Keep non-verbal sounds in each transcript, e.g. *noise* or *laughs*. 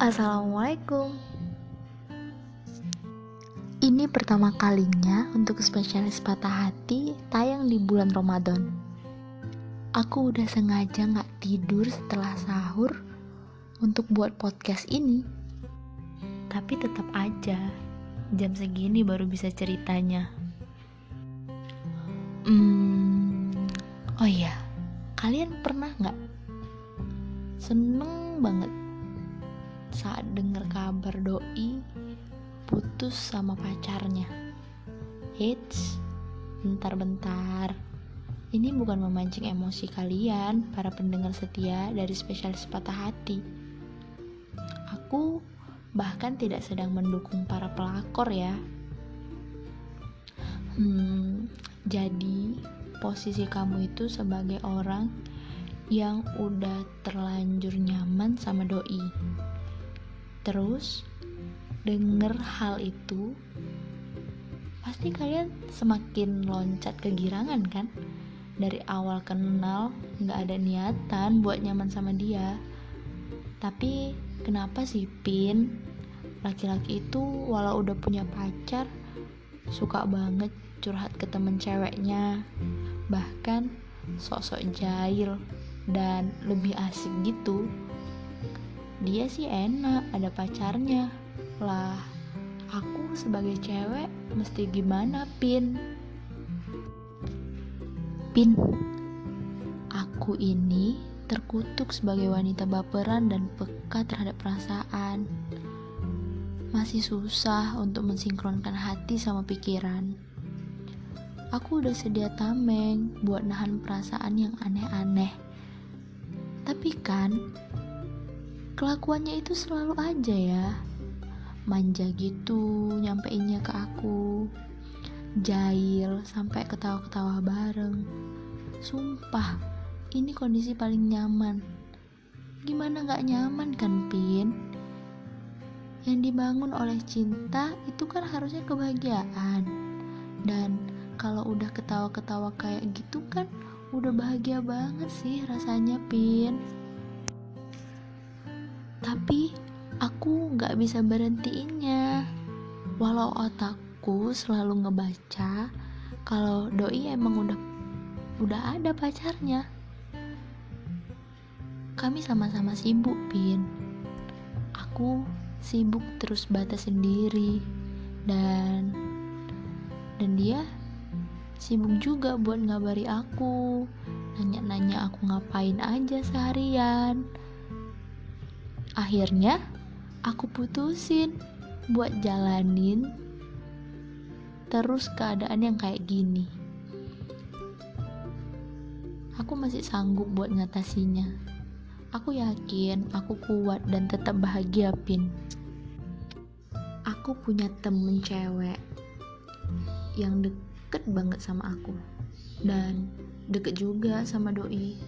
Assalamualaikum. Ini pertama kalinya untuk spesialis patah hati tayang di bulan Ramadan. Aku udah sengaja gak tidur setelah sahur untuk buat podcast ini. Tapi tetap aja, jam segini baru bisa ceritanya. Hmm, oh iya, kalian pernah gak seneng banget saat dengar kabar doi putus sama pacarnya. Hits, bentar-bentar. Ini bukan memancing emosi kalian, para pendengar setia dari spesialis patah hati. Aku bahkan tidak sedang mendukung para pelakor ya. Hmm, jadi posisi kamu itu sebagai orang yang udah terlanjur nyaman sama doi terus denger hal itu pasti kalian semakin loncat kegirangan kan? Dari awal kenal nggak ada niatan buat nyaman sama dia. Tapi kenapa sih Pin? Laki-laki itu walau udah punya pacar suka banget curhat ke temen ceweknya. Bahkan sok-sok jahil dan lebih asik gitu dia sih enak ada pacarnya. Lah aku sebagai cewek mesti gimana pin? Pin aku ini terkutuk sebagai wanita baperan dan peka terhadap perasaan. Masih susah untuk mensinkronkan hati sama pikiran. Aku udah sedia tameng buat nahan perasaan yang aneh-aneh. Tapi kan kelakuannya itu selalu aja ya. Manja gitu nyampeinnya ke aku. Jahil sampai ketawa-ketawa bareng. Sumpah ini kondisi paling nyaman. Gimana gak nyaman kan Pin? Yang dibangun oleh cinta itu kan harusnya kebahagiaan. Dan kalau udah ketawa-ketawa kayak gitu kan udah bahagia banget sih rasanya Pin tapi aku nggak bisa berhentiinnya. Walau otakku selalu ngebaca kalau doi emang udah udah ada pacarnya. Kami sama-sama sibuk pin. Aku sibuk terus batas sendiri. Dan dan dia sibuk juga buat ngabari aku. Nanya-nanya aku ngapain aja seharian Akhirnya, aku putusin buat jalanin terus keadaan yang kayak gini. Aku masih sanggup buat ngatasinya. Aku yakin aku kuat dan tetap bahagia, Pin. Aku punya temen cewek yang deket banget sama aku dan deket juga sama doi.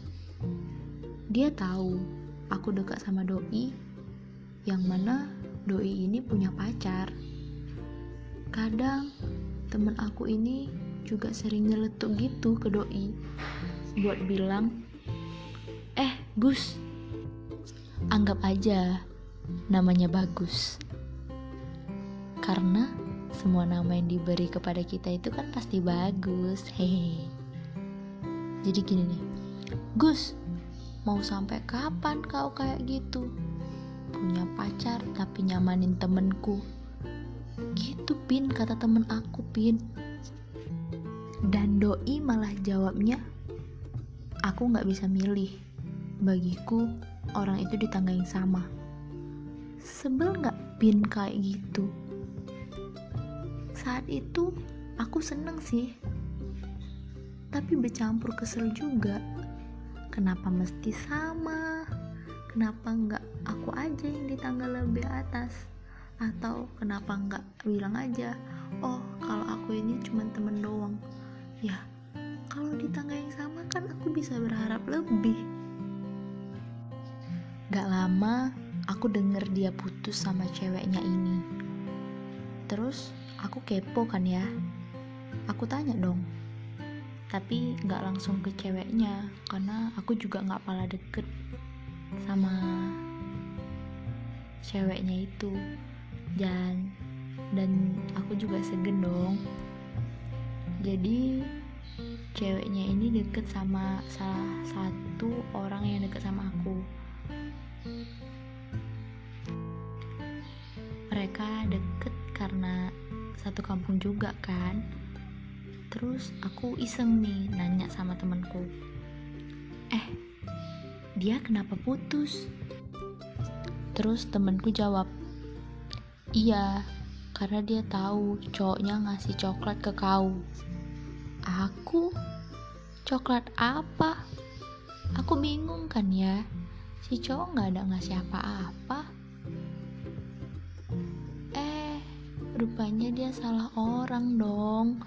Dia tahu aku dekat sama doi yang mana doi ini punya pacar. Kadang temen aku ini juga sering nyeletuk gitu ke doi buat bilang eh Gus anggap aja namanya bagus. Karena semua nama yang diberi kepada kita itu kan pasti bagus hehe jadi gini nih Gus Mau sampai kapan kau kayak gitu? Punya pacar tapi nyamanin temenku. Gitu Pin kata temen aku Pin. Dan doi malah jawabnya, aku gak bisa milih. Bagiku orang itu di tangga yang sama. Sebel gak Pin kayak gitu? Saat itu aku seneng sih, tapi bercampur kesel juga kenapa mesti sama? Kenapa nggak aku aja yang di tangga lebih atas? Atau kenapa nggak bilang aja oh kalau aku ini cuma temen doang. Ya kalau di tangga yang sama kan aku bisa berharap lebih. Gak lama aku denger dia putus sama ceweknya ini. Terus aku kepo kan ya? Aku tanya dong tapi nggak langsung ke ceweknya karena aku juga nggak pala deket sama ceweknya itu. Dan dan aku juga segen dong. Jadi ceweknya ini deket sama salah satu orang yang deket sama aku. Mereka deket karena satu kampung juga kan terus aku iseng nih nanya sama temanku eh dia kenapa putus? Terus temanku jawab iya karena dia tahu cowoknya ngasih coklat ke kau. Aku? Coklat apa? Aku bingung kan ya si cowok nggak ada ngasih apa-apa. Eh rupanya dia salah orang dong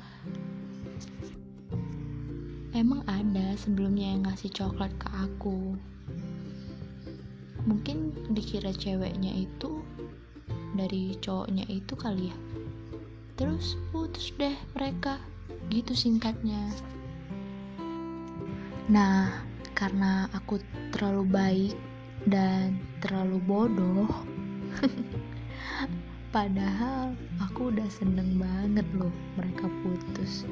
emang ada sebelumnya yang ngasih coklat ke aku? Mungkin dikira ceweknya itu dari cowoknya itu kali ya? Terus putus deh mereka gitu singkatnya. Nah karena aku terlalu baik dan terlalu bodoh *laughs* padahal aku udah seneng banget loh mereka putus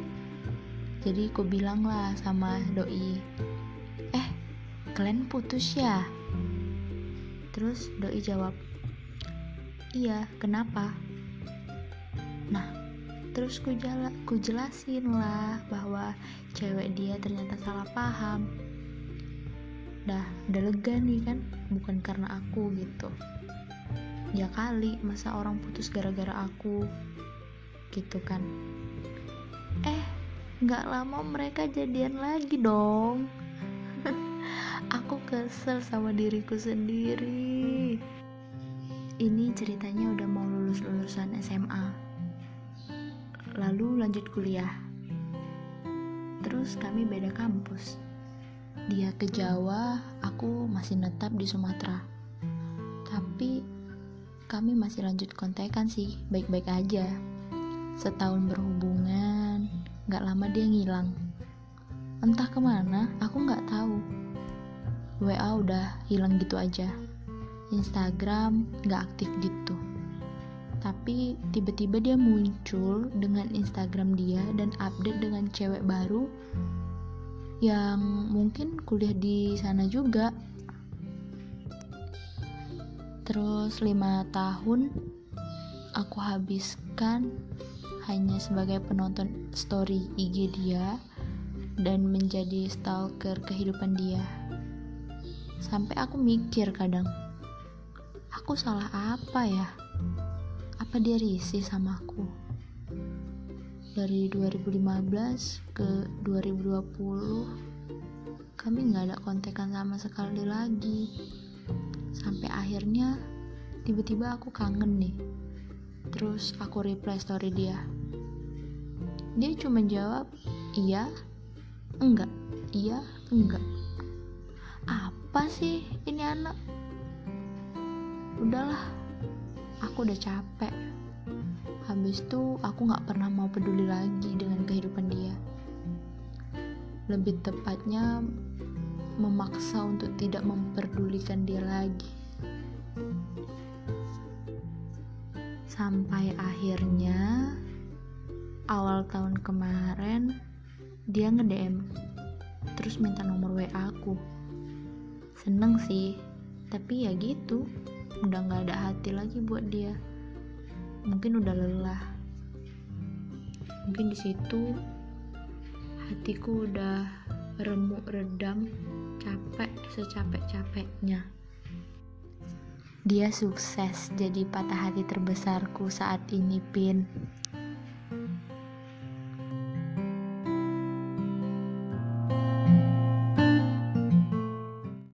jadi aku bilang lah sama doi eh kalian putus ya? Terus doi jawab iya kenapa? Nah terus ku, jala, ku jelasin lah bahwa cewek dia ternyata salah paham. Dah udah lega nih kan? Bukan karena aku gitu. Ya kali masa orang putus gara-gara aku? Gitu kan nggak lama mereka jadian lagi dong. *laughs* Aku kesel sama diriku sendiri. Ini ceritanya udah mau lulus lulusan SMA lalu lanjut kuliah. Terus kami beda kampus. Dia ke Jawa aku masih netap di Sumatera. Tapi kami masih lanjut kontekan sih baik-baik aja. Setahun berhubungan gak lama dia ngilang. Entah ke mana aku gak tahu. WA udah hilang gitu aja. Instagram gak aktif gitu. Tapi tiba-tiba dia muncul dengan Instagram dia dan update dengan cewek baru yang mungkin kuliah di sana juga. Terus lima tahun aku habiskan hanya sebagai penonton story IG dia dan menjadi stalker kehidupan dia. Sampai aku mikir kadang aku salah apa ya? Apa dia risih sama aku? Dari 2015 ke 2020 kami nggak ada kontekan sama sekali lagi. Sampai akhirnya tiba-tiba aku kangen nih terus aku reply story dia. Dia cuma jawab iya. Enggak. Iya. Enggak. Apa sih ini anak? Udahlah aku udah capek. Habis itu aku gak pernah mau peduli lagi dengan kehidupan dia. Lebih tepatnya memaksa untuk tidak memperdulikan dia lagi sampai akhirnya awal tahun kemarin dia nge-DM terus minta nomor WA aku seneng sih tapi ya gitu udah nggak ada hati lagi buat dia. Mungkin udah lelah. Mungkin di situ hatiku udah remuk redam capek secapek-capeknya dia sukses jadi patah hati terbesarku saat ini pin